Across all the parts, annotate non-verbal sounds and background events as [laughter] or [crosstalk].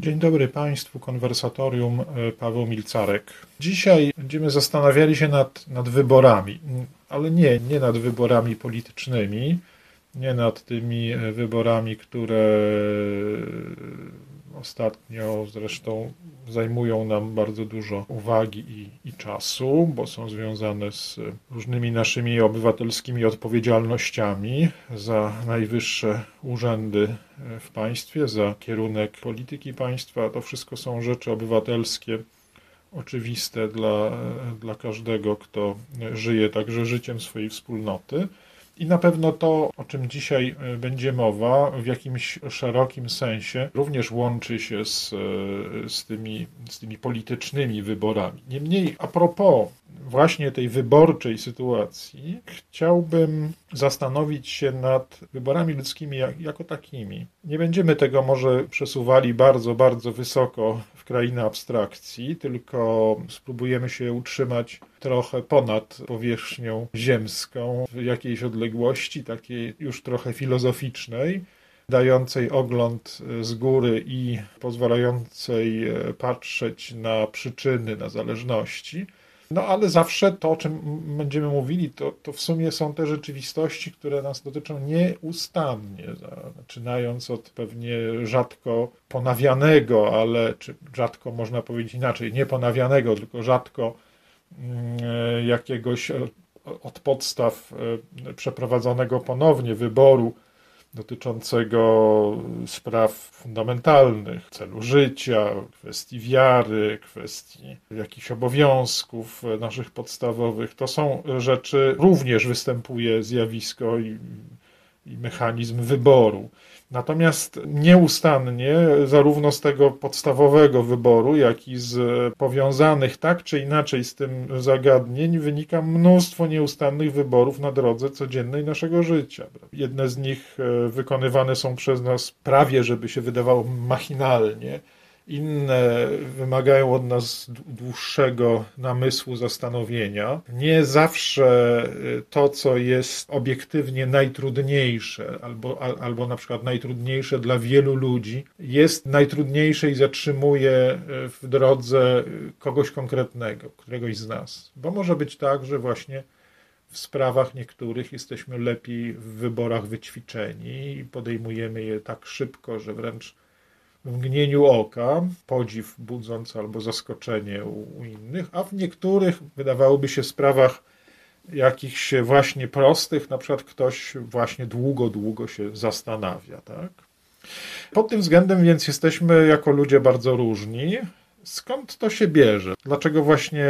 Dzień dobry Państwu, konwersatorium e, Paweł Milcarek. Dzisiaj będziemy zastanawiali się nad, nad wyborami, ale nie, nie nad wyborami politycznymi, nie nad tymi e, wyborami, które ostatnio zresztą zajmują nam bardzo dużo uwagi i, i, czasu, bo są związane z różnymi naszymi obywatelskimi odpowiedzialnościami za najwyższe urzędy w państwie, za kierunek polityki państwa. To wszystko są rzeczy obywatelskie oczywiste dla, dla każdego, kto żyje także życiem swojej wspólnoty. I na pewno to, o czym dzisiaj e, będzie mowa, w jakimś szerokim sensie również łączy się z, e, z, tymi, z tymi politycznymi wyborami. Niemniej, a propos właśnie tej wyborczej sytuacji, chciałbym zastanowić się nad wyborami ludzkimi jako takimi. Nie będziemy tego może przesuwali bardzo, bardzo wysoko w krainę abstrakcji, tylko spróbujemy się utrzymać trochę ponad powierzchnią ziemską, w jakiejś odległości, takiej już trochę filozoficznej dającej ogląd z góry i pozwalającej patrzeć na przyczyny, na zależności. No ale zawsze to, o czym będziemy mówili, to, to w sumie są te rzeczywistości, które nas dotyczą nieustannie, zaczynając od pewnie rzadko ponawianego, ale czy rzadko można powiedzieć inaczej, nie ponawianego, tylko rzadko mm, jakiegoś od podstaw e, przeprowadzonego ponownie wyboru dotyczącego spraw fundamentalnych, celu życia, kwestii wiary, kwestii jakichś obowiązków naszych podstawowych. To są rzeczy, również występuje zjawisko i, i mechanizm wyboru. Natomiast nieustannie, zarówno z tego podstawowego wyboru, jak i z powiązanych tak czy inaczej z tym zagadnień, wynika mnóstwo nieustannych wyborów na drodze codziennej naszego życia. Jedne z nich e, wykonywane są przez nas prawie, żeby się wydawało machinalnie, inne wymagają od nas dłuższego namysłu, zastanowienia. Nie zawsze y, to, co jest obiektywnie najtrudniejsze, albo, albo na przykład najtrudniejsze dla wielu ludzi, jest najtrudniejsze i zatrzymuje y, w drodze kogoś konkretnego, któregoś z nas. Bo może być tak, że właśnie w sprawach niektórych jesteśmy lepiej w wyborach wyćwiczeni i podejmujemy je tak szybko, że wręcz w mgnieniu oka, podziw budzący albo zaskoczenie u, u innych, a w niektórych wydawałoby się sprawach jakichś właśnie prostych, na przykład ktoś właśnie długo, długo się zastanawia. Tak? Pod tym względem więc jesteśmy jako ludzie bardzo różni. Skąd to się bierze? Dlaczego właśnie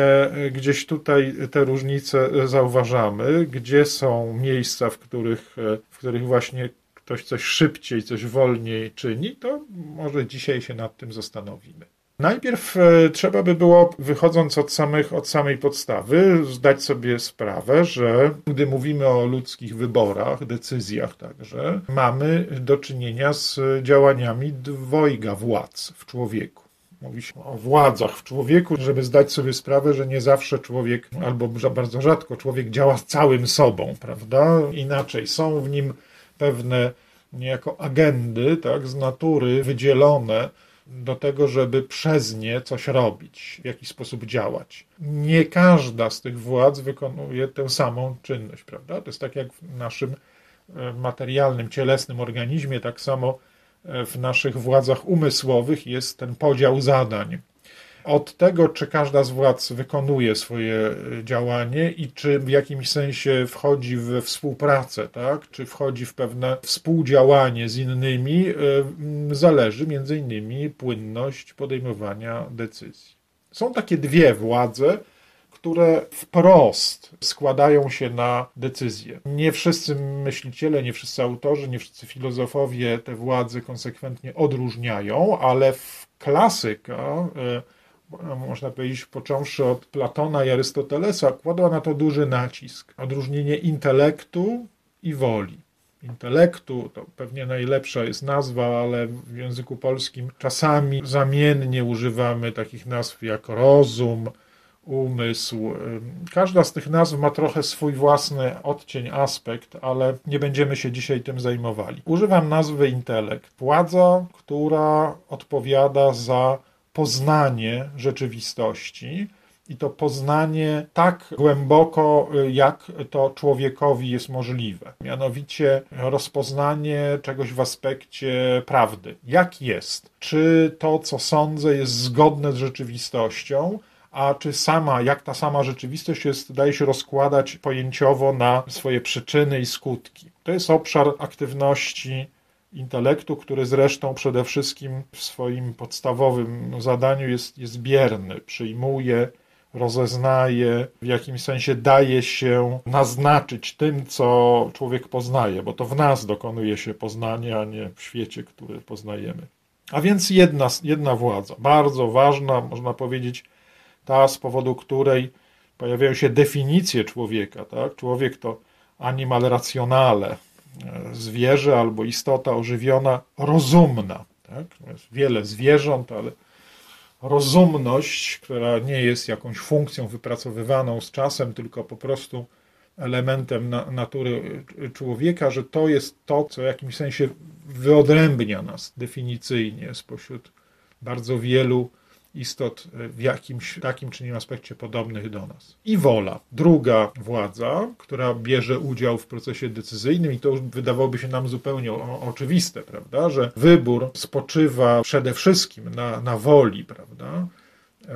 gdzieś tutaj te różnice zauważamy? Gdzie są miejsca, w których, w których właśnie ktoś coś szybciej, coś wolniej czyni, to może dzisiaj się nad tym zastanowimy. Najpierw e, trzeba by było, wychodząc od, samych, od samej podstawy, zdać sobie sprawę, że gdy mówimy o ludzkich wyborach, decyzjach także, mamy do czynienia z działaniami dwojga władz w człowieku. Mówi się o władzach w człowieku, żeby zdać sobie sprawę, że nie zawsze człowiek, albo bardzo rzadko człowiek działa całym sobą, prawda? Inaczej są w nim pewne niejako agendy tak, z natury wydzielone do tego, żeby przez nie coś robić, w jakiś sposób działać. Nie każda z tych władz wykonuje tę samą czynność, prawda? To jest tak jak w naszym e, materialnym, cielesnym organizmie, tak samo e, w naszych władzach umysłowych jest ten podział zadań od tego, czy każda z władz wykonuje swoje e, działanie i czy w jakimś sensie wchodzi we współpracę, tak? czy wchodzi w pewne współdziałanie z innymi, e, zależy między innymi płynność podejmowania decyzji. Są takie dwie władze, które wprost składają się na decyzje. Nie wszyscy myśliciele, nie wszyscy autorzy, nie wszyscy filozofowie te władze konsekwentnie odróżniają, ale w klasyka e, można powiedzieć, począwszy od Platona i Arystotelesa, kładła na to duży nacisk. Odróżnienie intelektu i woli. Intelektu to pewnie najlepsza jest nazwa, ale w języku polskim czasami zamiennie używamy takich nazw jak rozum, umysł. Każda z tych nazw ma trochę swój własny odcień, aspekt, ale nie będziemy się dzisiaj tym zajmowali. Używam nazwy intelekt. Władza, która odpowiada za poznanie rzeczywistości i to poznanie tak głęboko, jak to człowiekowi jest możliwe. Mianowicie rozpoznanie czegoś w aspekcie prawdy. Jak jest? Czy to, co sądzę, jest zgodne z rzeczywistością? a czy sama, jak ta sama rzeczywistość jest, daje się rozkładać pojęciowo na swoje przyczyny i skutki. To jest obszar aktywności intelektu, który zresztą przede wszystkim w swoim podstawowym zadaniu jest, jest bierny, przyjmuje, rozeznaje, w jakimś sensie daje się naznaczyć tym, co człowiek poznaje, bo to w nas dokonuje się poznanie, a nie w świecie, który poznajemy. A więc jedna, jedna władza, bardzo ważna, można powiedzieć, ta, z powodu której pojawiają się definicje człowieka. Tak? Człowiek to animal racjonale, zwierzę albo istota ożywiona, rozumna. Tak? Jest wiele zwierząt, ale rozumność, która nie jest jakąś funkcją wypracowywaną z czasem, tylko po prostu elementem na, natury człowieka, że to jest to, co w jakimś sensie wyodrębnia nas definicyjnie spośród bardzo wielu istot w jakimś takim czy innym aspekcie podobnych do nas. I wola, druga władza, która bierze udział w procesie decyzyjnym, i to już wydawałoby się nam zupełnie oczywiste, prawda, że wybór spoczywa przede wszystkim na, na woli, prawda.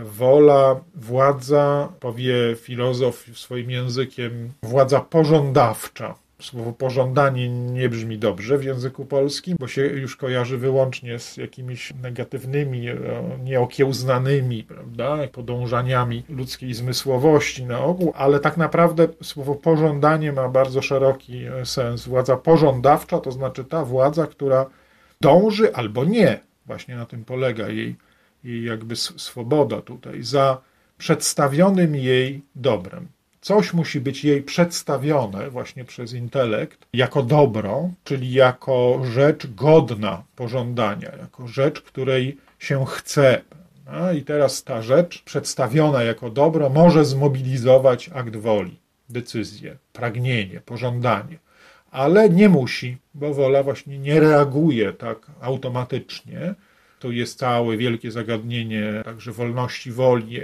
Wola, władza, powie filozof swoim językiem, władza pożądawcza, Słowo pożądanie nie brzmi dobrze w języku polskim, bo się już kojarzy wyłącznie z jakimiś negatywnymi, e, nieokiełznanymi prawda, podążaniami ludzkiej zmysłowości na ogół, ale tak naprawdę słowo pożądanie ma bardzo szeroki e, sens. Władza pożądawcza to znaczy ta władza, która dąży albo nie, właśnie na tym polega jej, jej jakby swoboda tutaj, za przedstawionym jej dobrem. Coś musi być jej przedstawione właśnie przez intelekt jako dobro, czyli jako rzecz godna pożądania, jako rzecz, której się chce. I teraz ta rzecz przedstawiona jako dobro może zmobilizować akt woli, decyzję, pragnienie, pożądanie, ale nie musi, bo wola właśnie nie reaguje tak automatycznie. To jest całe wielkie zagadnienie także wolności woli.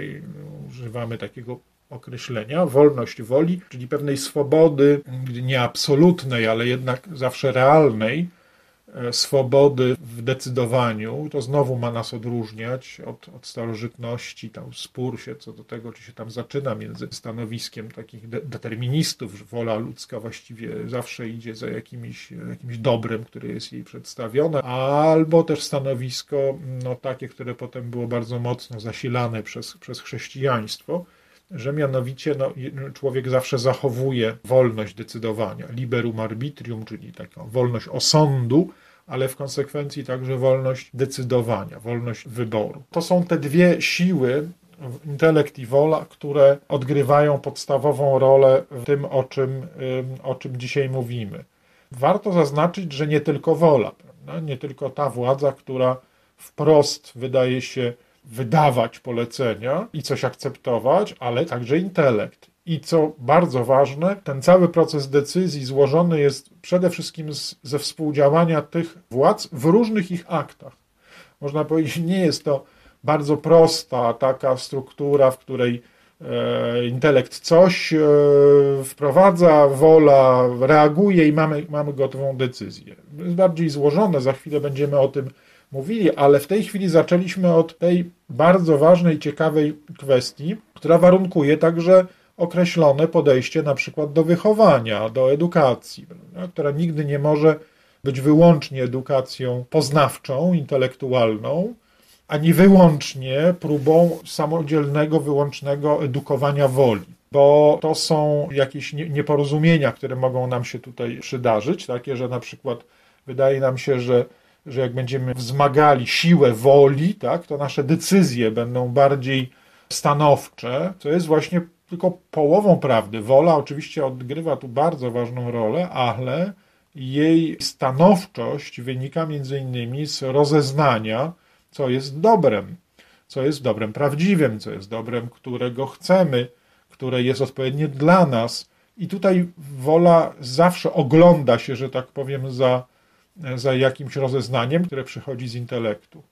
Używamy takiego określenia, wolność woli, czyli pewnej swobody, nie absolutnej, ale jednak zawsze realnej, e, swobody w decydowaniu. To znowu ma nas odróżniać od, od starożytności. Tam spór się co do tego, czy się tam zaczyna między stanowiskiem takich de deterministów, że wola ludzka właściwie zawsze idzie za jakimś, jakimś dobrem, które jest jej przedstawione, albo też stanowisko no, takie, które potem było bardzo mocno zasilane przez, przez chrześcijaństwo że mianowicie no, człowiek zawsze zachowuje wolność decydowania, liberum arbitrium, czyli taką wolność osądu, ale w konsekwencji także wolność decydowania, wolność wyboru. To są te dwie siły, intelekt i wola, które odgrywają podstawową rolę w tym, o czym, o czym dzisiaj mówimy. Warto zaznaczyć, że nie tylko wola, prawda? nie tylko ta władza, która wprost wydaje się wydawać polecenia i coś akceptować, ale także intelekt. I co bardzo ważne, ten cały proces decyzji złożony jest przede wszystkim z, ze współdziałania tych władz w różnych ich aktach. Można powiedzieć, nie jest to bardzo prosta taka struktura, w której intelekt coś e, wprowadza, wola reaguje i mamy, mamy gotową decyzję. Jest bardziej złożone, za chwilę będziemy o tym mówili, ale w tej chwili zaczęliśmy od tej bardzo ważnej, ciekawej kwestii, która warunkuje także określone podejście na przykład do wychowania, do edukacji, która nigdy nie może być wyłącznie edukacją poznawczą, intelektualną, ani wyłącznie próbą samodzielnego, wyłącznego edukowania woli. Bo to są jakieś nieporozumienia, które mogą nam się tutaj przydarzyć, takie, że na przykład wydaje nam się, że że jak będziemy wzmagali siłę woli, tak, to nasze decyzje będą bardziej stanowcze, co jest właśnie tylko połową prawdy. Wola oczywiście odgrywa tu bardzo ważną rolę, ale jej stanowczość wynika między innymi z rozeznania, co jest dobrem, co jest dobrem prawdziwym, co jest dobrem, którego chcemy, które jest odpowiednie dla nas. I tutaj wola zawsze ogląda się, że tak powiem, za, za jakimś rozeznaniem, które przychodzi z intelektu.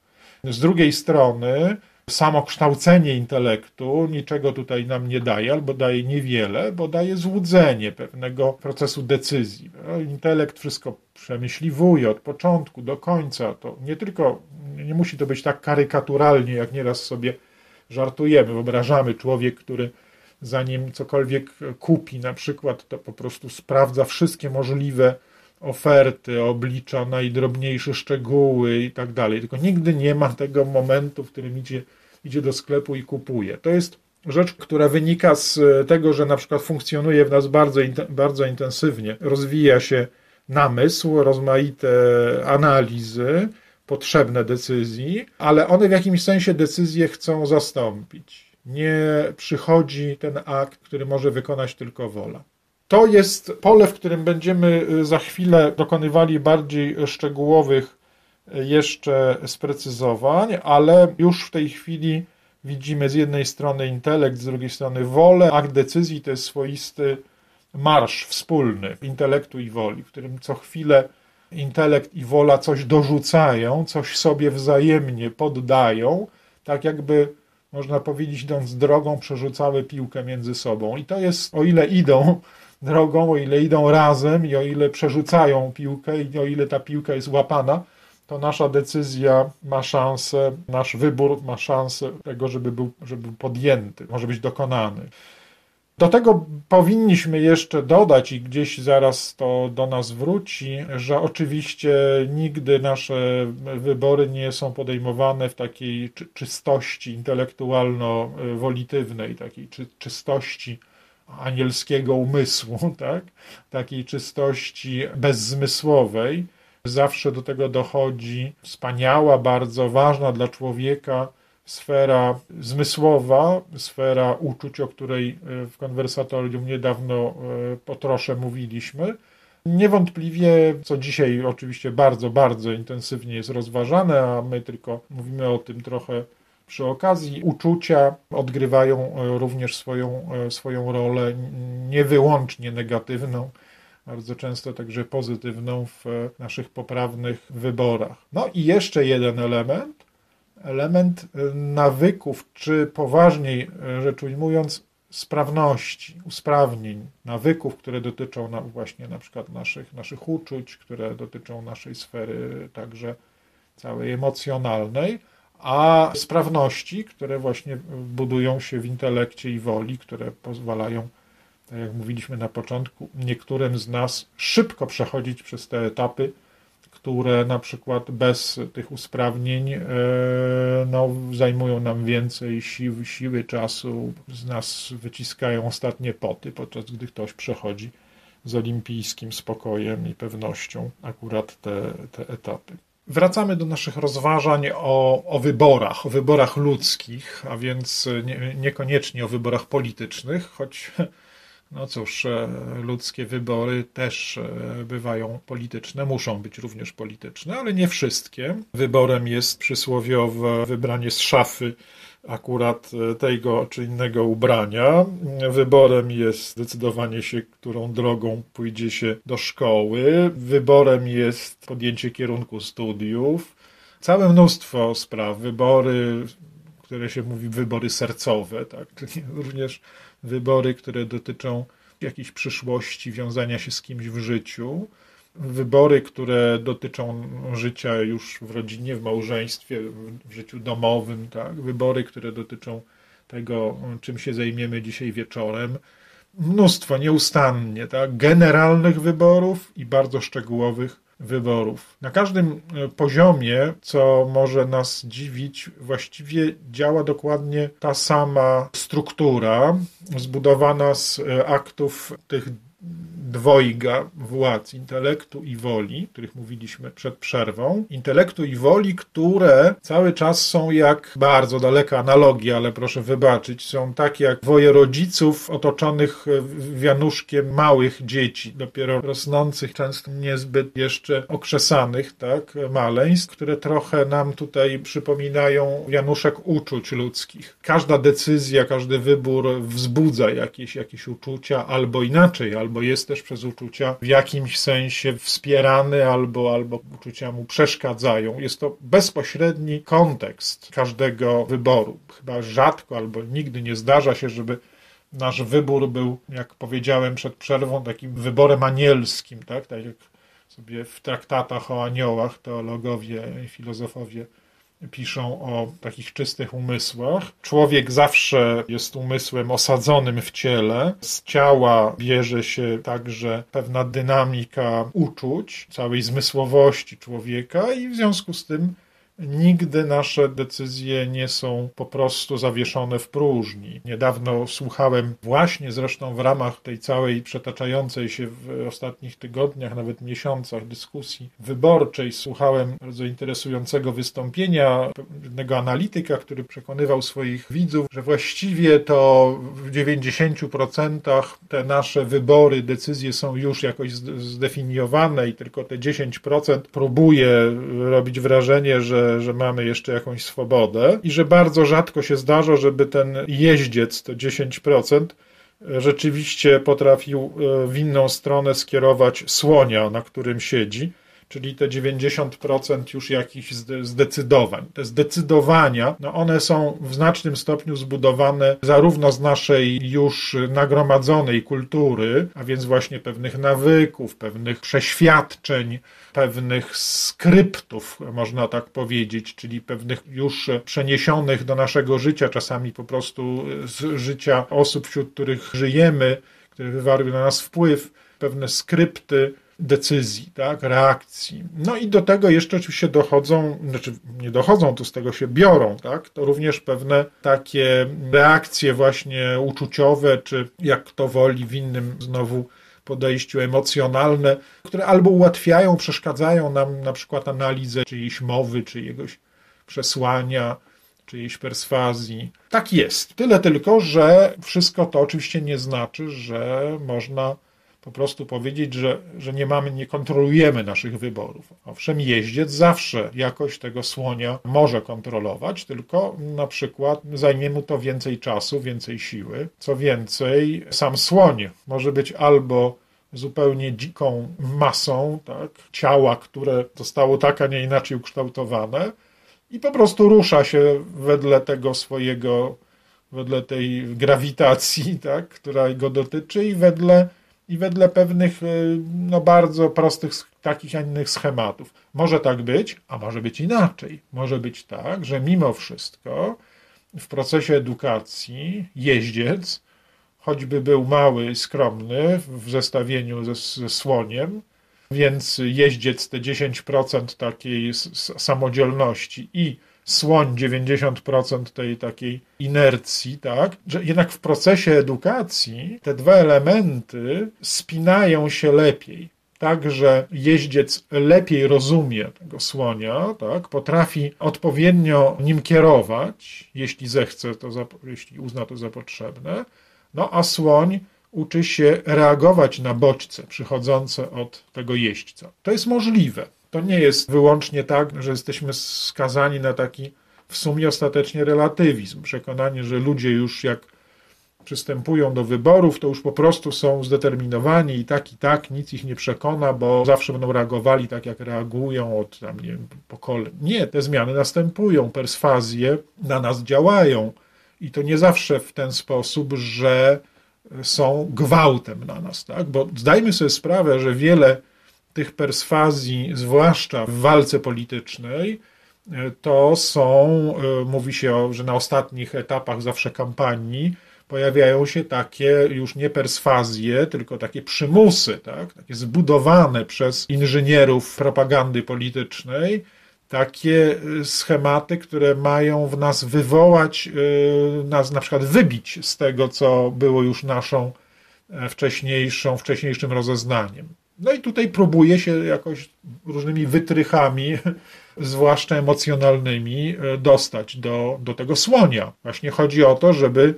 Z drugiej strony, samo kształcenie intelektu niczego tutaj nam nie daje, albo daje niewiele, bo daje złudzenie pewnego procesu decyzji. Intelekt wszystko przemyśliwuje od początku do końca. To nie tylko, nie musi to być tak karykaturalnie, jak nieraz sobie żartujemy. Wyobrażamy człowiek, który zanim cokolwiek kupi, na przykład, to po prostu sprawdza wszystkie możliwe oferty, oblicza najdrobniejsze szczegóły i tak dalej. Tylko nigdy nie ma tego momentu, w którym idzie, idzie do sklepu i kupuje. To jest rzecz, która wynika z tego, że na przykład funkcjonuje w nas bardzo, bardzo intensywnie, rozwija się namysł, rozmaite analizy, potrzebne decyzji, ale one w jakimś sensie decyzje chcą zastąpić. Nie przychodzi ten akt, który może wykonać tylko wola. To jest pole, w którym będziemy y, za chwilę dokonywali bardziej szczegółowych y, jeszcze sprecyzowań, ale już w tej chwili widzimy z jednej strony intelekt, z drugiej strony wolę. Akt decyzji to jest swoisty marsz wspólny intelektu i woli, w którym co chwilę intelekt i wola coś dorzucają, coś sobie wzajemnie poddają, tak jakby można powiedzieć, idąc drogą, przerzucały piłkę między sobą. I to jest, o ile idą drogą, o ile idą razem i o ile przerzucają piłkę i o ile ta piłka jest łapana, to nasza decyzja ma szansę, nasz wybór ma szansę tego, żeby był, żeby był podjęty, może być dokonany. Do tego powinniśmy jeszcze dodać, i gdzieś zaraz to do nas wróci, że oczywiście nigdy nasze wybory nie są podejmowane w takiej czystości intelektualno-wolitywnej, takiej czystości anielskiego umysłu, [laughs] tak? takiej czystości bezzmysłowej. Zawsze do tego dochodzi wspaniała, bardzo ważna dla człowieka sfera zmysłowa, sfera uczuć, o której e, w konwersatorium niedawno e, po trosze mówiliśmy. Niewątpliwie, co dzisiaj oczywiście bardzo, bardzo intensywnie jest rozważane, a my tylko mówimy o tym trochę przy okazji, uczucia odgrywają e, również swoją, swoją rolę, nie wyłącznie negatywną, bardzo często także pozytywną w naszych poprawnych wyborach. No i jeszcze jeden element, element nawyków, czy poważniej rzecz ujmując, sprawności, usprawnień, nawyków, które dotyczą na, właśnie na przykład naszych, naszych uczuć, które dotyczą naszej sfery także całej emocjonalnej, a sprawności, które właśnie budują się w intelekcie i woli, które pozwalają, tak jak mówiliśmy na początku, niektórym z nas szybko przechodzić przez te etapy, które na przykład bez tych usprawnień e, no, zajmują nam więcej sił, siły, czasu, z nas wyciskają ostatnie poty, podczas gdy ktoś przechodzi z olimpijskim spokojem i pewnością akurat te, te etapy. Wracamy do naszych rozważań o, o wyborach, o wyborach ludzkich, a więc nie, niekoniecznie o wyborach politycznych, choć [laughs] no cóż, e, ludzkie wybory też e, bywają polityczne, muszą być również polityczne, ale nie wszystkie. Wyborem jest przysłowiowe wybranie z szafy akurat e, tego czy innego ubrania. Wyborem jest zdecydowanie się, którą drogą pójdzie się do szkoły. Wyborem jest podjęcie kierunku studiów. Całe mnóstwo spraw, wybory, które się mówi wybory sercowe, tak, [laughs] również wybory, które dotyczą jakiejś przyszłości, wiązania się z kimś w życiu, wybory, które dotyczą życia już w rodzinie, w małżeństwie, w życiu domowym, tak? wybory, które dotyczą tego, czym się zajmiemy dzisiaj wieczorem. Mnóstwo, nieustannie, tak? generalnych wyborów i bardzo szczegółowych wyborów. Na każdym e, poziomie, co może nas dziwić, właściwie działa dokładnie ta sama struktura, zbudowana z e, aktów tych dwojga władz, intelektu i woli, o których mówiliśmy przed przerwą. Intelektu i woli, które cały czas są jak bardzo daleka analogia, ale proszę wybaczyć, są tak jak dwoje rodziców otoczonych wianuszkiem małych dzieci, dopiero rosnących, często niezbyt jeszcze okrzesanych, tak, maleństw, które trochę nam tutaj przypominają wianuszek uczuć ludzkich. Każda decyzja, każdy wybór wzbudza jakieś, jakieś uczucia, albo inaczej, albo jest też przez uczucia w jakimś sensie wspierany, albo, albo uczucia mu przeszkadzają. Jest to bezpośredni kontekst każdego wyboru. Chyba rzadko albo nigdy nie zdarza się, żeby nasz wybór był, jak powiedziałem przed przerwą, takim wyborem anielskim, tak? Tak jak sobie w traktatach o aniołach teologowie i filozofowie piszą o takich czystych umysłach. Człowiek zawsze jest umysłem osadzonym w ciele. Z ciała bierze się także pewna dynamika uczuć, całej zmysłowości człowieka i w związku z tym Nigdy nasze decyzje nie są po prostu zawieszone w próżni. Niedawno słuchałem właśnie zresztą w ramach tej całej przetaczającej się w ostatnich tygodniach, nawet miesiącach dyskusji wyborczej, słuchałem bardzo interesującego wystąpienia pewnego analityka, który przekonywał swoich widzów, że właściwie to w 90% te nasze wybory, decyzje są już jakoś zdefiniowane i tylko te 10% próbuje robić wrażenie, że że, mamy jeszcze jakąś swobodę i że bardzo rzadko się zdarza, żeby ten jeździec, to 10%, rzeczywiście potrafił e, w inną stronę skierować słonia, na którym siedzi, czyli te 90% już jakichś zdecydowań. Te zdecydowania, no one są w znacznym stopniu zbudowane zarówno z naszej już nagromadzonej kultury, a więc właśnie pewnych nawyków, pewnych przeświadczeń, pewnych skryptów, można tak powiedzieć, czyli pewnych już przeniesionych do naszego życia, czasami po prostu z życia osób, wśród których żyjemy, które wywarły na nas wpływ, pewne skrypty, decyzji, tak, reakcji. No i do tego jeszcze oczywiście dochodzą, znaczy nie dochodzą, tu z tego się biorą, tak, to również pewne takie reakcje właśnie uczuciowe, czy jak kto woli w innym znowu podejściu emocjonalne, które albo ułatwiają, przeszkadzają nam na przykład analizę czyjejś mowy, czyjegoś przesłania, czyjejś perswazji. Tak jest. Tyle tylko, że wszystko to oczywiście nie znaczy, że można po prostu powiedzieć, że, że nie mamy, nie kontrolujemy naszych wyborów. Owszem, jeździec zawsze jakoś tego słonia może kontrolować, tylko na przykład zajmie mu to więcej czasu, więcej siły. Co więcej, sam słoń może być albo zupełnie dziką masą tak, ciała, które zostało tak, a nie inaczej ukształtowane i po prostu rusza się wedle tego swojego, wedle tej grawitacji, tak, która go dotyczy i wedle i wedle pewnych y, no, bardzo prostych takich, a innych schematów. Może tak być, a może być inaczej. Może być tak, że mimo wszystko w procesie edukacji jeździec, choćby był mały, skromny w zestawieniu ze, ze słoniem, więc jeździec te 10% takiej samodzielności i słoń 90% tej takiej inercji, tak, że jednak w procesie edukacji te dwa elementy spinają się lepiej. Tak, że jeździec lepiej rozumie tego słonia, tak, potrafi odpowiednio nim kierować, jeśli zechce, to jeśli uzna to za potrzebne, no a słoń uczy się reagować na bodźce przychodzące od tego jeźdźca. To jest możliwe. To nie jest wyłącznie tak, że jesteśmy skazani na taki w sumie ostatecznie relatywizm. Przekonanie, że ludzie już jak przystępują do wyborów, to już po prostu są zdeterminowani i tak i tak, nic ich nie przekona, bo zawsze będą reagowali tak, jak reagują od tam, nie wiem, pokoleń. Nie, te zmiany następują, perswazje na nas działają i to nie zawsze w ten sposób, że są gwałtem na nas, tak? Bo zdajmy sobie sprawę, że wiele tych perswazji, zwłaszcza w walce politycznej, to są, e, mówi się, że na ostatnich etapach zawsze kampanii pojawiają się takie już nie perswazje, tylko takie przymusy, tak? takie zbudowane przez inżynierów propagandy politycznej, takie e, schematy, które mają w nas wywołać, nas na przykład wybić z tego, co było już naszą wcześniejszą, wcześniejszym rozeznaniem. No i tutaj próbuje się jakoś różnymi wytrychami, [laughs] zwłaszcza emocjonalnymi, dostać do, do tego słonia. Właśnie chodzi o to, żeby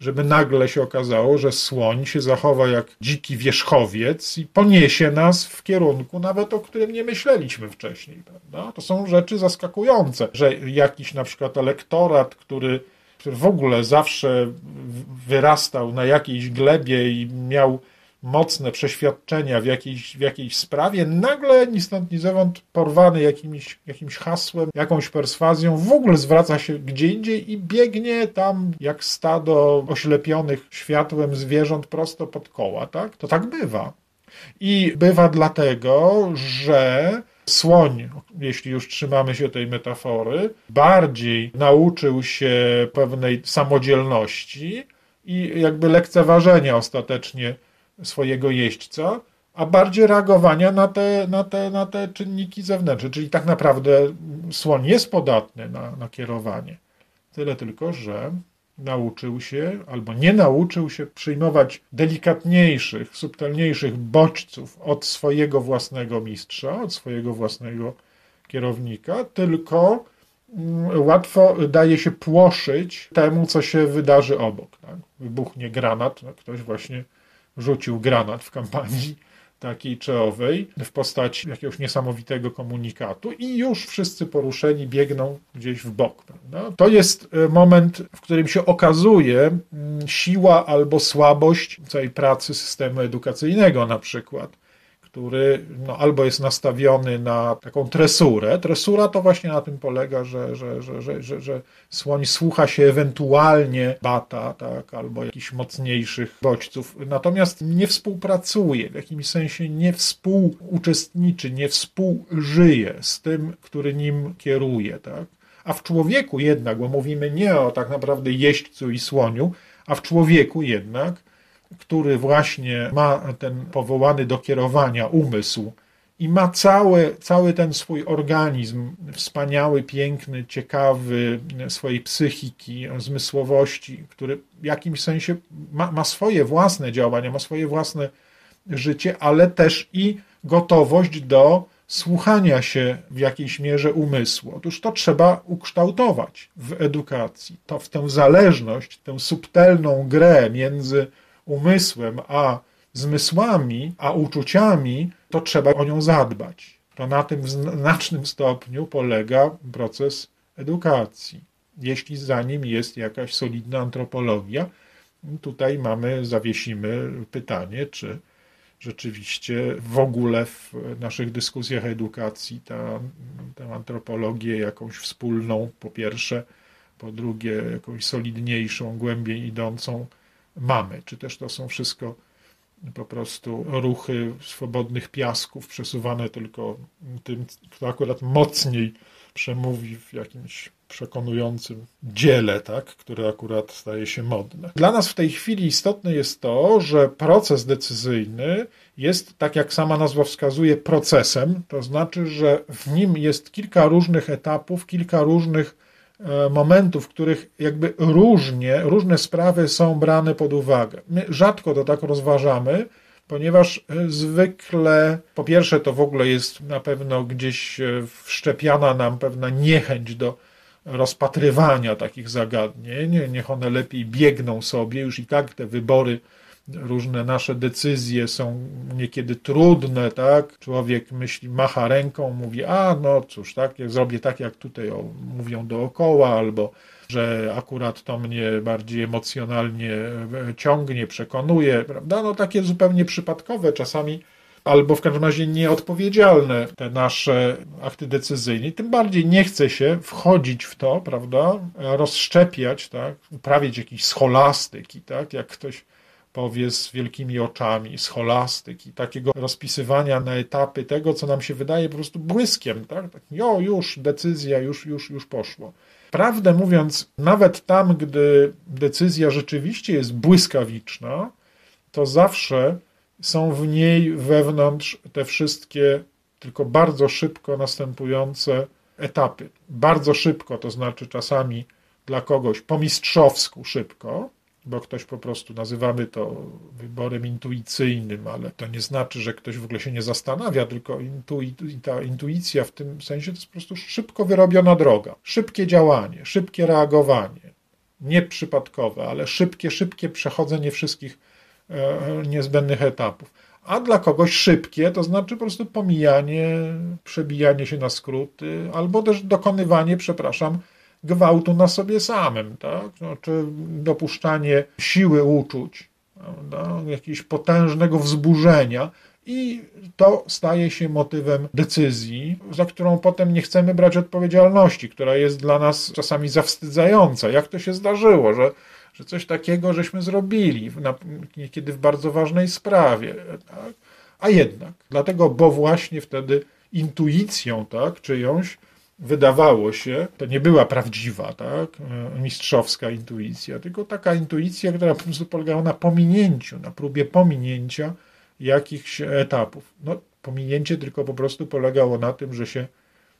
żeby nagle się okazało, że słoń się zachowa jak dziki wierzchowiec i poniesie nas w kierunku nawet o którym nie myśleliśmy wcześniej. Prawda? To są rzeczy zaskakujące, że jakiś na przykład elektorat, który, w ogóle zawsze wyrastał na jakiejś glebie i miał mocne przeświadczenia w jakiejś, w jakiejś sprawie, nagle ni stąd, ni zowąd porwany jakimś, jakimś hasłem, jakąś perswazją, w ogóle zwraca się gdzie indziej i biegnie tam jak stado oślepionych światłem zwierząt prosto pod koła, tak? To tak bywa. I bywa dlatego, że słoń, jeśli już trzymamy się tej metafory, bardziej nauczył się pewnej samodzielności i jakby lekceważenia ostatecznie swojego jeźdźca, a bardziej reagowania na te, na te, na te czynniki zewnętrzne. Czyli tak naprawdę słoń jest podatny na, na kierowanie. Tyle tylko, że nauczył się albo nie nauczył się przyjmować delikatniejszych, subtelniejszych bodźców od swojego własnego mistrza, od swojego własnego kierownika, tylko mm, łatwo daje się płoszyć temu, co się wydarzy obok. Tak? Wybuchnie granat, no ktoś właśnie rzucił granat w kampanii takiej czy owej w postaci jakiegoś niesamowitego komunikatu i już wszyscy poruszeni biegną gdzieś w bok. Prawda? To jest e, moment, w którym się okazuje mm, siła albo słabość całej pracy systemu edukacyjnego na przykład który no, albo jest nastawiony na taką tresurę. Tresura to właśnie na tym polega, że, że, że, że, że, że słoń słucha się ewentualnie bata, tak, albo jakichś mocniejszych bodźców, natomiast nie współpracuje, w jakimś sensie nie współuczestniczy, nie współżyje z tym, który nim kieruje. Tak. A w człowieku jednak, bo mówimy nie o tak naprawdę jeźdźcu i słoniu, a w człowieku jednak który właśnie ma ten powołany do kierowania umysł i ma cały, cały ten swój organizm, wspaniały, piękny, ciekawy, swojej psychiki, zmysłowości, który w jakimś sensie ma, ma swoje własne działania, ma swoje własne życie, ale też i gotowość do słuchania się w jakiejś mierze umysłu. Otóż to trzeba ukształtować w edukacji. To w tę zależność, tę subtelną grę między umysłem, a zmysłami, a uczuciami, to trzeba o nią zadbać. To na tym w znacznym stopniu polega proces edukacji. Jeśli za nim jest jakaś solidna antropologia, tutaj mamy, zawiesimy pytanie, czy rzeczywiście w ogóle w naszych dyskusjach edukacji ta, tę antropologię jakąś wspólną, po pierwsze, po drugie, jakąś solidniejszą, głębiej idącą mamy, czy też to są wszystko po prostu ruchy swobodnych piasków przesuwane tylko tym, kto akurat mocniej przemówi w jakimś przekonującym dziele, tak, które akurat staje się modne. Dla nas w tej chwili istotne jest to, że proces decyzyjny jest, tak jak sama nazwa wskazuje, procesem, to znaczy, że w nim jest kilka różnych etapów, kilka różnych momentów, w których jakby różnie, różne sprawy są brane pod uwagę. My rzadko to tak rozważamy, ponieważ e, zwykle, po pierwsze, to w ogóle jest na pewno gdzieś e, wszczepiana nam pewna niechęć do rozpatrywania takich zagadnień. Niech one lepiej biegną sobie, już i tak te wybory różne nasze decyzje są niekiedy trudne, tak? Człowiek myśli, macha ręką, mówi, a no cóż, tak, jak zrobię tak, jak tutaj o, mówią dookoła, albo że akurat to mnie bardziej emocjonalnie e, ciągnie, przekonuje, prawda? No takie zupełnie przypadkowe czasami albo w każdym razie nieodpowiedzialne te nasze akty decyzyjne. Tym bardziej nie chce się wchodzić w to, prawda, rozszczepiać, tak, uprawiać jakiś scholastyki, tak, jak ktoś powie z wielkimi oczami, scholastyki, takiego rozpisywania na etapy tego, co nam się wydaje po prostu błyskiem, tak? tak jo, już decyzja, już, już, już poszło. Prawdę mówiąc, nawet tam, gdy decyzja rzeczywiście jest błyskawiczna, to zawsze są w niej wewnątrz te wszystkie tylko bardzo szybko następujące etapy. Bardzo szybko, to znaczy czasami dla kogoś po mistrzowsku szybko, bo ktoś po prostu nazywamy to wyborem intuicyjnym, ale to nie znaczy, że ktoś w ogóle się nie zastanawia, tylko intui, ta intuicja w tym sensie to jest po prostu szybko wyrobiona droga, szybkie działanie, szybkie reagowanie, nie przypadkowe, ale szybkie, szybkie przechodzenie wszystkich e, niezbędnych etapów. A dla kogoś szybkie, to znaczy po prostu pomijanie, przebijanie się na skróty, albo też dokonywanie, przepraszam, gwałtu na sobie samym, tak? Znaczy dopuszczanie siły uczuć, prawda? jakiegoś potężnego wzburzenia i to staje się motywem decyzji, za którą potem nie chcemy brać odpowiedzialności, która jest dla nas czasami zawstydzająca. Jak to się zdarzyło, że, że coś takiego żeśmy zrobili, niekiedy w bardzo ważnej sprawie. Tak? A jednak, dlatego, bo właśnie wtedy intuicją tak, czyjąś wydawało się, to nie była prawdziwa, tak, mistrzowska intuicja, tylko taka intuicja, która po prostu polegała na pominięciu, na próbie pominięcia jakichś etapów. No, pominięcie tylko po prostu polegało na tym, że się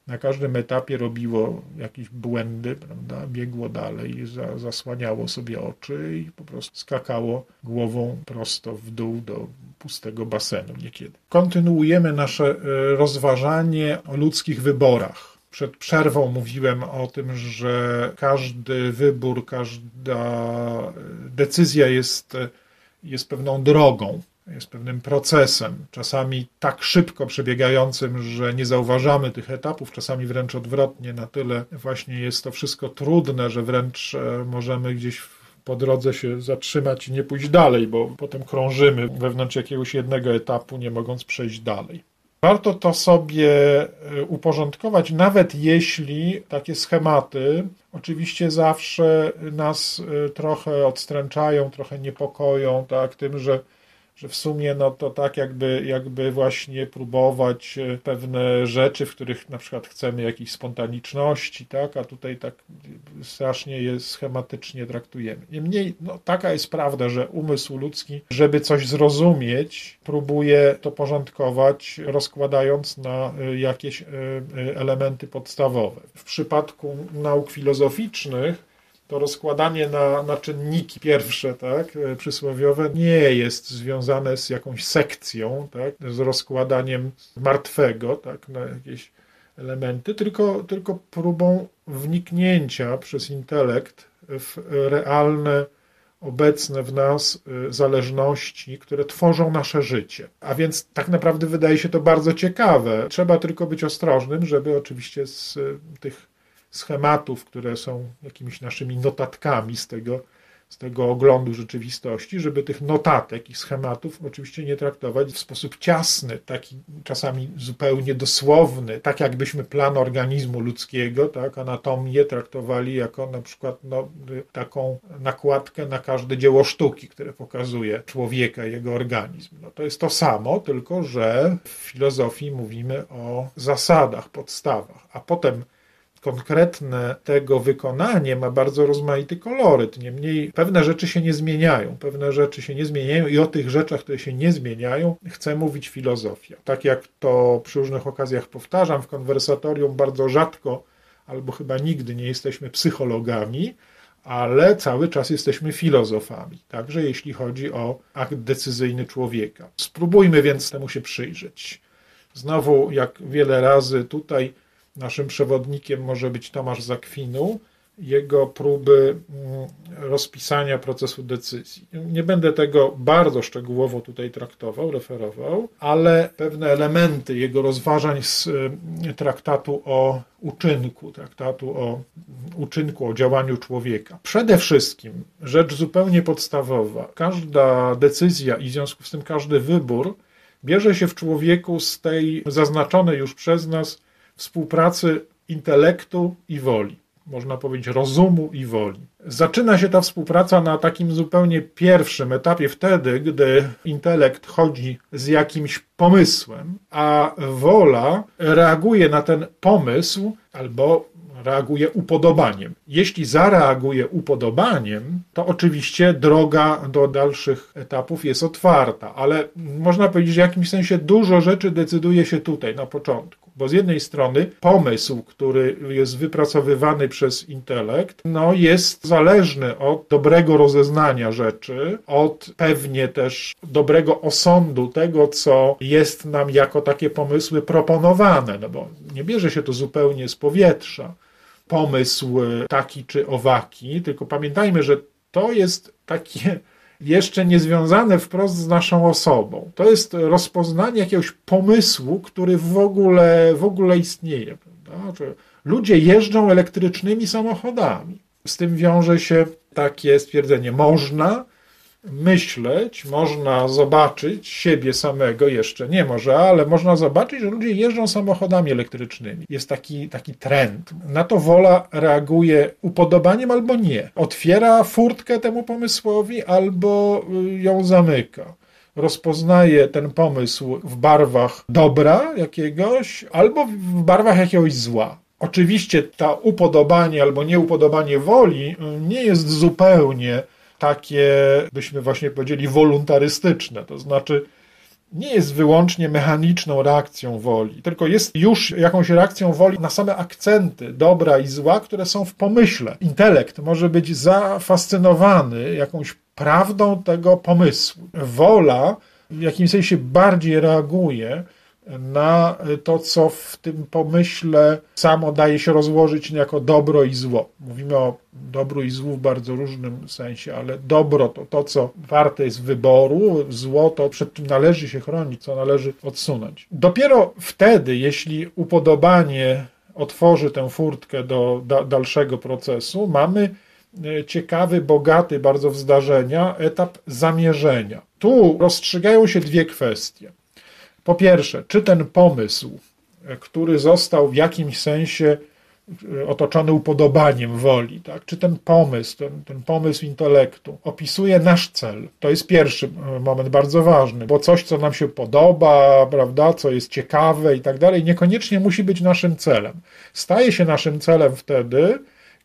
na każdym etapie robiło jakieś błędy, prawda, biegło dalej, za, zasłaniało sobie oczy i po prostu skakało głową prosto w dół do pustego basenu niekiedy. Kontynuujemy nasze e, rozważanie o ludzkich wyborach. Przed przerwą mówiłem o tym, że każdy wybór, każda decyzja jest, jest pewną drogą, jest pewnym procesem, czasami tak szybko przebiegającym, że nie zauważamy tych etapów, czasami wręcz odwrotnie, na tyle właśnie jest to wszystko trudne, że wręcz e, możemy gdzieś po drodze się zatrzymać i nie pójść dalej, bo potem krążymy wewnątrz jakiegoś jednego etapu, nie mogąc przejść dalej. Warto to sobie e, uporządkować, nawet jeśli takie schematy oczywiście zawsze nas e, trochę odstręczają, trochę niepokoją, tak, tym, że że w sumie no to tak jakby, jakby właśnie próbować e, pewne rzeczy, w których na przykład chcemy jakiejś spontaniczności, tak, a tutaj tak strasznie je schematycznie traktujemy. Niemniej no, taka jest prawda, że umysł ludzki, żeby coś zrozumieć, próbuje to porządkować, rozkładając na e, jakieś e, elementy podstawowe. W przypadku nauk filozoficznych to rozkładanie na, na czynniki pierwsze, tak, e, przysłowiowe, nie jest związane z jakąś sekcją, tak, z rozkładaniem martwego, tak, na jakieś elementy, tylko, tylko próbą wniknięcia przez intelekt w realne, obecne w nas e, zależności, które tworzą nasze życie. A więc tak naprawdę wydaje się to bardzo ciekawe. Trzeba tylko być ostrożnym, żeby oczywiście z e, tych schematów, które są jakimiś naszymi notatkami z tego, z tego oglądu rzeczywistości, żeby tych notatek i schematów oczywiście nie traktować w sposób ciasny, taki czasami zupełnie dosłowny, tak jakbyśmy plan organizmu ludzkiego, tak, anatomię traktowali jako na przykład no, taką nakładkę na każde dzieło sztuki, które pokazuje człowieka jego organizm. No, to jest to samo, tylko że w filozofii mówimy o zasadach, podstawach, a potem konkretne tego wykonanie ma bardzo rozmaity koloryt. Niemniej pewne rzeczy się nie zmieniają, pewne rzeczy się nie zmieniają i o tych rzeczach, które się nie zmieniają, chce mówić filozofia. Tak jak to przy różnych okazjach powtarzam, w konwersatorium bardzo rzadko albo chyba nigdy nie jesteśmy psychologami, ale cały czas jesteśmy filozofami, także jeśli chodzi o akt decyzyjny człowieka. Spróbujmy więc temu się przyjrzeć. Znowu, jak wiele razy tutaj Naszym przewodnikiem może być Tomasz Zakwinu, jego próby mm, rozpisania procesu decyzji. Nie będę tego bardzo szczegółowo tutaj traktował, referował, ale pewne elementy jego rozważań z y, traktatu o uczynku, traktatu o uczynku, o działaniu człowieka. Przede wszystkim rzecz zupełnie podstawowa. Każda decyzja i w związku z tym każdy wybór bierze się w człowieku z tej zaznaczonej już przez nas współpracy intelektu i woli. Można powiedzieć rozumu i woli. Zaczyna się ta współpraca na takim zupełnie pierwszym etapie, wtedy, gdy intelekt chodzi z jakimś pomysłem, a wola reaguje na ten pomysł albo reaguje upodobaniem. Jeśli zareaguje upodobaniem, to oczywiście droga do dalszych etapów jest otwarta, ale można powiedzieć, że w jakimś sensie dużo rzeczy decyduje się tutaj, na początku. Bo z jednej strony pomysł, który jest wypracowywany przez intelekt, no jest zależny od dobrego rozeznania rzeczy, od pewnie też dobrego osądu tego, co jest nam jako takie pomysły proponowane, no bo nie bierze się to zupełnie z powietrza. Pomysł taki czy owaki, tylko pamiętajmy, że to jest takie jeszcze nie związane wprost z naszą osobą. To jest rozpoznanie jakiegoś pomysłu, który w ogóle, w ogóle istnieje. Ludzie jeżdżą elektrycznymi samochodami. Z tym wiąże się takie stwierdzenie: można, myśleć, można zobaczyć siebie samego, jeszcze nie może, ale można zobaczyć, że ludzie jeżdżą samochodami elektrycznymi. Jest taki, taki trend. Na to wola reaguje upodobaniem albo nie. Otwiera furtkę temu pomysłowi albo y, ją zamyka rozpoznaje ten pomysł w barwach dobra jakiegoś albo w barwach jakiegoś zła. Oczywiście to upodobanie albo nieupodobanie woli y, nie jest zupełnie takie, byśmy właśnie powiedzieli, wolontarystyczne. To znaczy, nie jest wyłącznie mechaniczną reakcją woli, tylko jest już jakąś reakcją woli na same akcenty dobra i zła, które są w pomyśle. Intelekt może być zafascynowany jakąś prawdą tego pomysłu. Wola w jakimś sensie bardziej reaguje na to, co w tym pomyśle samo daje się rozłożyć jako dobro i zło. Mówimy o dobru i złu w bardzo różnym sensie, ale dobro to to, co warte jest wyboru, zło to przed czym należy się chronić, co należy odsunąć. Dopiero wtedy, jeśli upodobanie otworzy tę furtkę do da dalszego procesu, mamy e, ciekawy, bogaty bardzo w zdarzenia etap zamierzenia. Tu rozstrzygają się dwie kwestie. Po pierwsze, czy ten pomysł, który został w jakimś sensie e, otoczony upodobaniem woli, tak? czy ten pomysł, ten, ten pomysł intelektu opisuje nasz cel. To jest pierwszy e, moment bardzo ważny, bo coś, co nam się podoba, prawda, co jest ciekawe i tak dalej, niekoniecznie musi być naszym celem. Staje się naszym celem wtedy,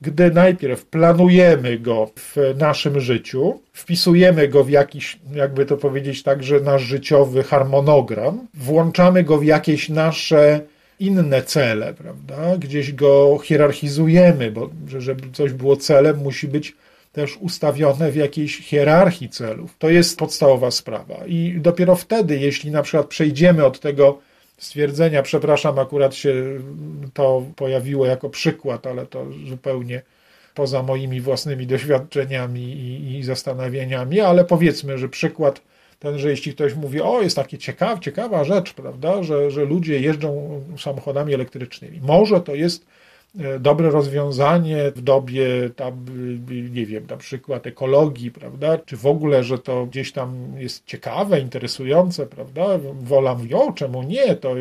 gdy najpierw planujemy go w naszym życiu, wpisujemy go w jakiś, jakby to powiedzieć tak, że nasz życiowy harmonogram, włączamy go w jakieś nasze inne cele, prawda? Gdzieś go hierarchizujemy, bo żeby coś było celem, musi być też ustawione w jakiejś hierarchii celów. To jest podstawowa sprawa. I dopiero wtedy, jeśli na przykład przejdziemy od tego stwierdzenia, przepraszam, akurat się to pojawiło jako przykład, ale to zupełnie poza moimi własnymi doświadczeniami i, i zastanowieniami, ale powiedzmy, że przykład ten, że jeśli ktoś mówi, o jest takie ciekawa, ciekawa rzecz, prawda, że, że ludzie jeżdżą samochodami elektrycznymi. Może to jest dobre rozwiązanie w dobie tam, nie wiem, na przykład ekologii, prawda, czy w ogóle, że to gdzieś tam jest ciekawe, interesujące, prawda, wola mówi, o, czemu nie, to,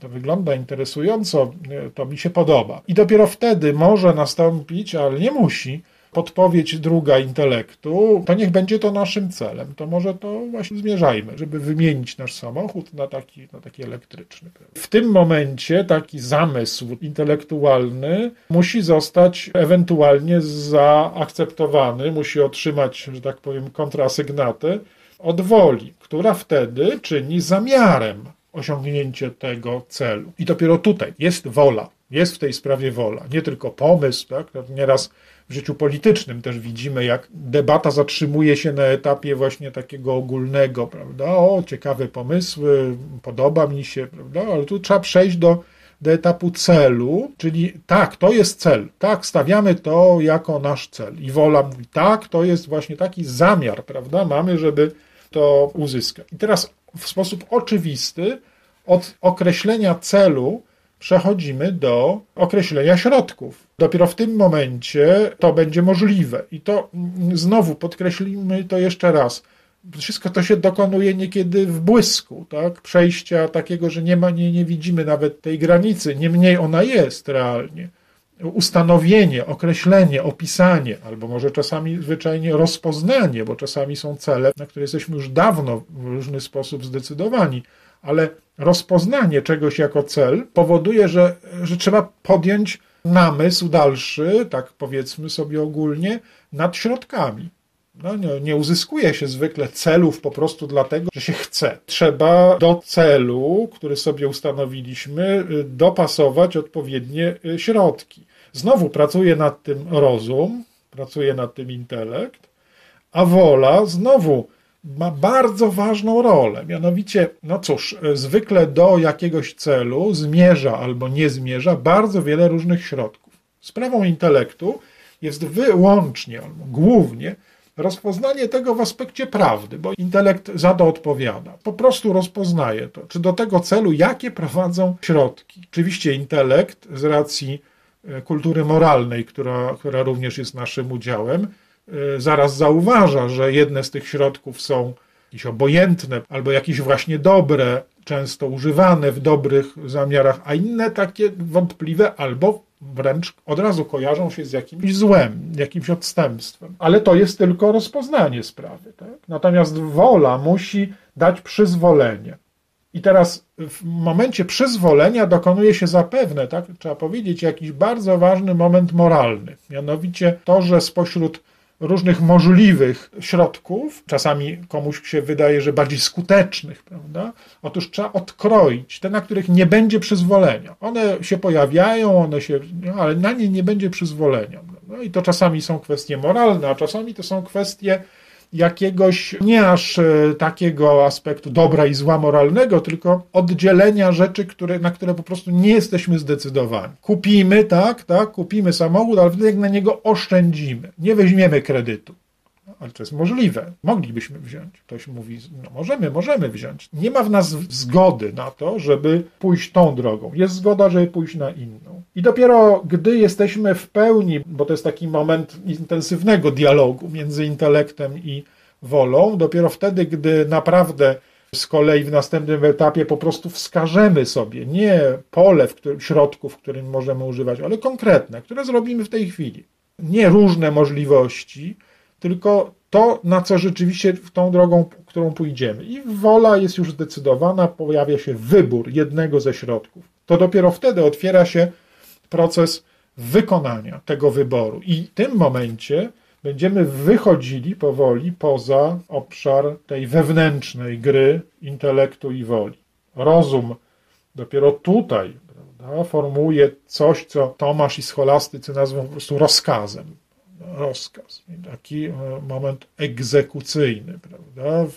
to wygląda interesująco, e, to mi się podoba. I dopiero wtedy może nastąpić, ale nie musi, podpowiedź druga intelektu, to niech będzie to naszym celem. To może to właśnie zmierzajmy, żeby wymienić nasz samochód na taki, na taki elektryczny. W tym momencie taki zamysł intelektualny musi zostać ewentualnie zaakceptowany, musi otrzymać, że tak powiem, kontrasygnatę od woli, która wtedy czyni zamiarem osiągnięcie tego celu. I dopiero tutaj jest wola, jest w tej sprawie wola, nie tylko pomysł, tak? Nieraz w życiu politycznym też widzimy, jak debata zatrzymuje się na etapie właśnie takiego ogólnego, prawda? O, ciekawe pomysły, podoba mi się, prawda? Ale tu trzeba przejść do, do etapu celu, czyli tak, to jest cel, tak, stawiamy to jako nasz cel. I wola mówi, tak, to jest właśnie taki zamiar, prawda? Mamy, żeby to uzyskać. I teraz w sposób oczywisty od określenia celu przechodzimy do określenia środków. Dopiero w tym momencie to będzie możliwe. I to mm, znowu podkreślimy to jeszcze raz. Wszystko to się dokonuje niekiedy w błysku, tak? Przejścia takiego, że nie ma, nie, nie widzimy nawet tej granicy, niemniej ona jest realnie. Ustanowienie, określenie, opisanie, albo może czasami zwyczajnie rozpoznanie, bo czasami są cele, na które jesteśmy już dawno w różny sposób zdecydowani ale rozpoznanie czegoś jako cel powoduje, że, że trzeba podjąć namysł dalszy, tak powiedzmy sobie ogólnie, nad środkami. No, nie, nie uzyskuje się zwykle celów po prostu dlatego, że się chce. Trzeba do celu, który sobie ustanowiliśmy, y, dopasować odpowiednie y, środki. Znowu pracuje nad tym rozum, pracuje nad tym intelekt, a wola znowu ma bardzo ważną rolę. Mianowicie, no cóż, zwykle do jakiegoś celu zmierza albo nie zmierza bardzo wiele różnych środków. Sprawą intelektu jest wyłącznie albo głównie rozpoznanie tego w aspekcie prawdy, bo intelekt za to odpowiada. Po prostu rozpoznaje to, czy do tego celu, jakie prowadzą środki. Oczywiście intelekt z racji e, kultury moralnej, która, która również jest naszym udziałem, e, zaraz zauważa, że jedne z tych środków są jakieś obojętne albo jakieś właśnie dobre, często używane w dobrych zamiarach, a inne takie wątpliwe albo wręcz od razu kojarzą się z jakimś złem, jakimś odstępstwem. Ale to jest tylko rozpoznanie sprawy. Tak? Natomiast wola musi dać przyzwolenie. I teraz w momencie przyzwolenia dokonuje się zapewne, tak, trzeba powiedzieć, jakiś bardzo ważny moment moralny. Mianowicie to, że spośród różnych możliwych środków, czasami komuś się wydaje, że bardziej skutecznych, prawda? Otóż trzeba odkroić te, na których nie będzie przyzwolenia. One się pojawiają, one się, no, ale na nie nie będzie przyzwolenia. No i to czasami są kwestie moralne, a czasami to są kwestie jakiegoś nie aż e, takiego aspektu dobra i zła moralnego, tylko oddzielenia rzeczy, które, na które po prostu nie jesteśmy zdecydowani. Kupimy, tak, tak, kupimy samochód, ale wtedy jak na niego oszczędzimy, nie weźmiemy kredytu ale to jest możliwe. Moglibyśmy wziąć. Ktoś mówi, no możemy, możemy wziąć. Nie ma w nas zgody na to, żeby pójść tą drogą. Jest zgoda, żeby pójść na inną. I dopiero gdy jesteśmy w pełni, bo to jest taki moment intensywnego dialogu między intelektem i wolą, dopiero wtedy, gdy naprawdę z kolei w następnym etapie po prostu wskażemy sobie nie pole w którym, środków, w którym możemy używać, ale konkretne, które zrobimy w tej chwili. Nie różne możliwości, tylko to, na co rzeczywiście w tą drogą, którą pójdziemy. I wola jest już zdecydowana, pojawia się wybór jednego ze środków. To dopiero wtedy otwiera się proces wykonania tego wyboru. I w tym momencie będziemy wychodzili powoli poza obszar tej wewnętrznej gry intelektu i woli. Rozum dopiero tutaj prawda, formułuje coś, co Tomasz i scholastycy nazwą po prostu rozkazem rozkaz. Taki e, moment egzekucyjny, prawda?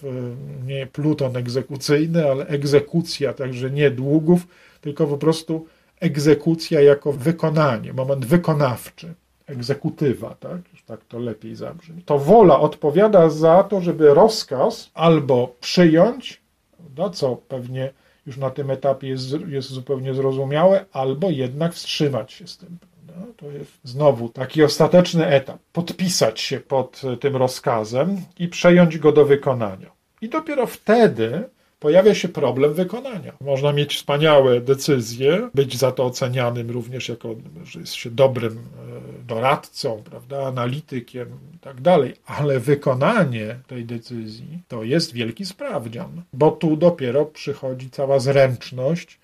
Nie pluton egzekucyjny, ale egzekucja, także nie długów, tylko po prostu egzekucja jako wykonanie, moment wykonawczy, egzekutywa, tak? Tak to lepiej zabrzmi. To wola odpowiada za to, żeby rozkaz albo przyjąć, prawda, co pewnie już na tym etapie jest, jest zupełnie zrozumiałe, albo jednak wstrzymać się z tym. To jest znowu taki ostateczny etap. Podpisać się pod tym rozkazem i przejąć go do wykonania. I dopiero wtedy pojawia się problem wykonania. Można mieć wspaniałe decyzje, być za to ocenianym również jako, że jest się dobrym e, doradcą, prawda, analitykiem i tak dalej, ale wykonanie tej decyzji to jest wielki sprawdzian, bo tu dopiero przychodzi cała zręczność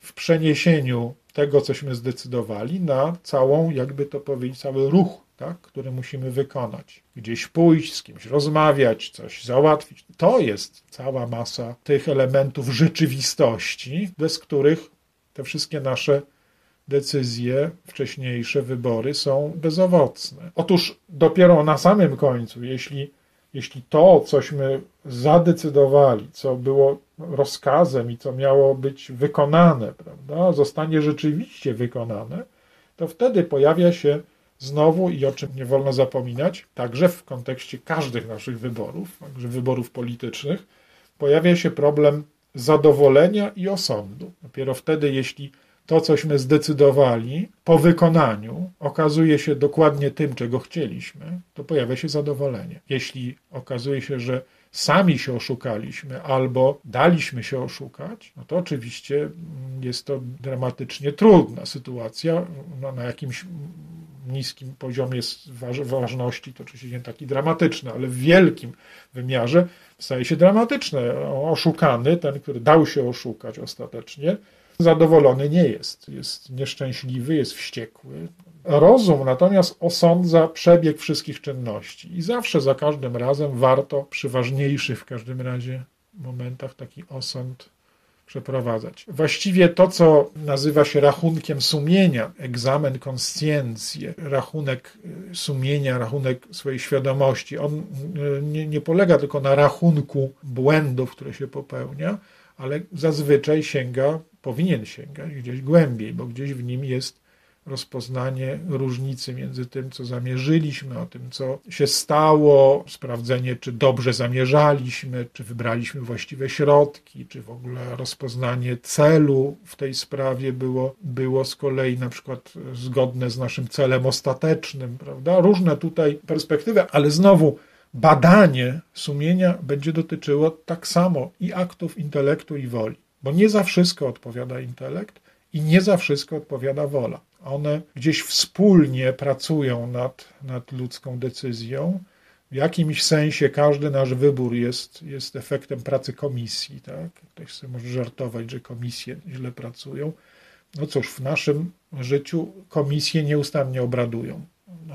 w przeniesieniu tego, cośmy zdecydowali, na całą, jakby to powiedzieć, cały ruch, tak, który musimy wykonać. Gdzieś pójść, z kimś rozmawiać, coś załatwić. To jest cała masa tych elementów rzeczywistości, bez których te wszystkie nasze decyzje, wcześniejsze wybory są bezowocne. Otóż dopiero na samym końcu, jeśli jeśli to, cośmy zadecydowali, co było rozkazem i co miało być wykonane, prawda, zostanie rzeczywiście wykonane, to wtedy pojawia się znowu i o czym nie wolno zapominać, także w kontekście każdych naszych wyborów, także wyborów politycznych, pojawia się problem zadowolenia i osądu. Dopiero wtedy, jeśli to, cośmy zdecydowali, po wykonaniu okazuje się dokładnie tym, czego chcieliśmy, to pojawia się zadowolenie. Jeśli okazuje się, że sami się oszukaliśmy albo daliśmy się oszukać, no to oczywiście jest to dramatycznie trudna sytuacja no, na jakimś niskim poziomie ważności, to oczywiście nie taki dramatyczny, ale w wielkim wymiarze staje się dramatyczne. Oszukany, ten, który dał się oszukać ostatecznie, zadowolony nie jest. Jest nieszczęśliwy, jest wściekły. Rozum natomiast osądza przebieg wszystkich czynności i zawsze za każdym razem warto przy ważniejszych w każdym razie momentach taki osąd przeprowadzać. Właściwie to, co nazywa się rachunkiem sumienia, egzamen konsciencje, rachunek y, sumienia, rachunek swojej świadomości, on y, nie, nie polega tylko na rachunku błędów, które się popełnia, ale zazwyczaj sięga, powinien sięgać gdzieś głębiej, bo gdzieś w nim jest rozpoznanie różnicy między tym, co zamierzyliśmy, o tym, co się stało, sprawdzenie, czy dobrze zamierzaliśmy, czy wybraliśmy właściwe środki, czy w ogóle rozpoznanie celu w tej sprawie było, było z kolei na przykład zgodne z naszym celem ostatecznym, prawda? Różne tutaj perspektywy, ale znowu badanie sumienia będzie dotyczyło tak samo i aktów intelektu i woli, bo nie za wszystko odpowiada intelekt i nie za wszystko odpowiada wola. One gdzieś wspólnie pracują nad, nad ludzką decyzją. W jakimś sensie każdy nasz wybór jest, jest efektem pracy komisji. Tak? Ktoś sobie może żartować, że komisje źle pracują. No cóż, w naszym życiu komisje nieustannie obradują. No,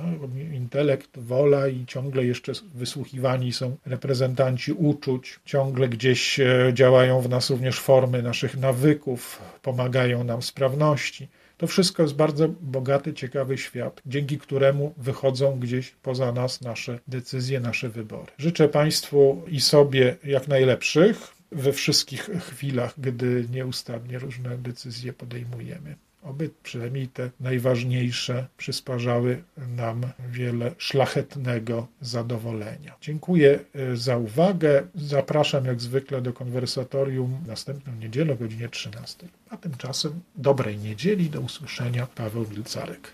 intelekt, wola i ciągle jeszcze wysłuchiwani są reprezentanci uczuć, ciągle gdzieś e, działają w nas również formy naszych nawyków, pomagają nam sprawności. To wszystko jest bardzo bogaty, ciekawy świat, dzięki któremu wychodzą gdzieś poza nas nasze decyzje, nasze wybory. Życzę Państwu i sobie jak najlepszych we wszystkich chwilach, gdy nieustannie różne decyzje podejmujemy. Oby przynajmniej te najważniejsze przysparzały nam wiele szlachetnego zadowolenia. Dziękuję e, za uwagę. Zapraszam jak zwykle do konwersatorium następną niedzielę o godzinie 13. A tymczasem dobrej niedzieli, do usłyszenia. Paweł Wilcarek.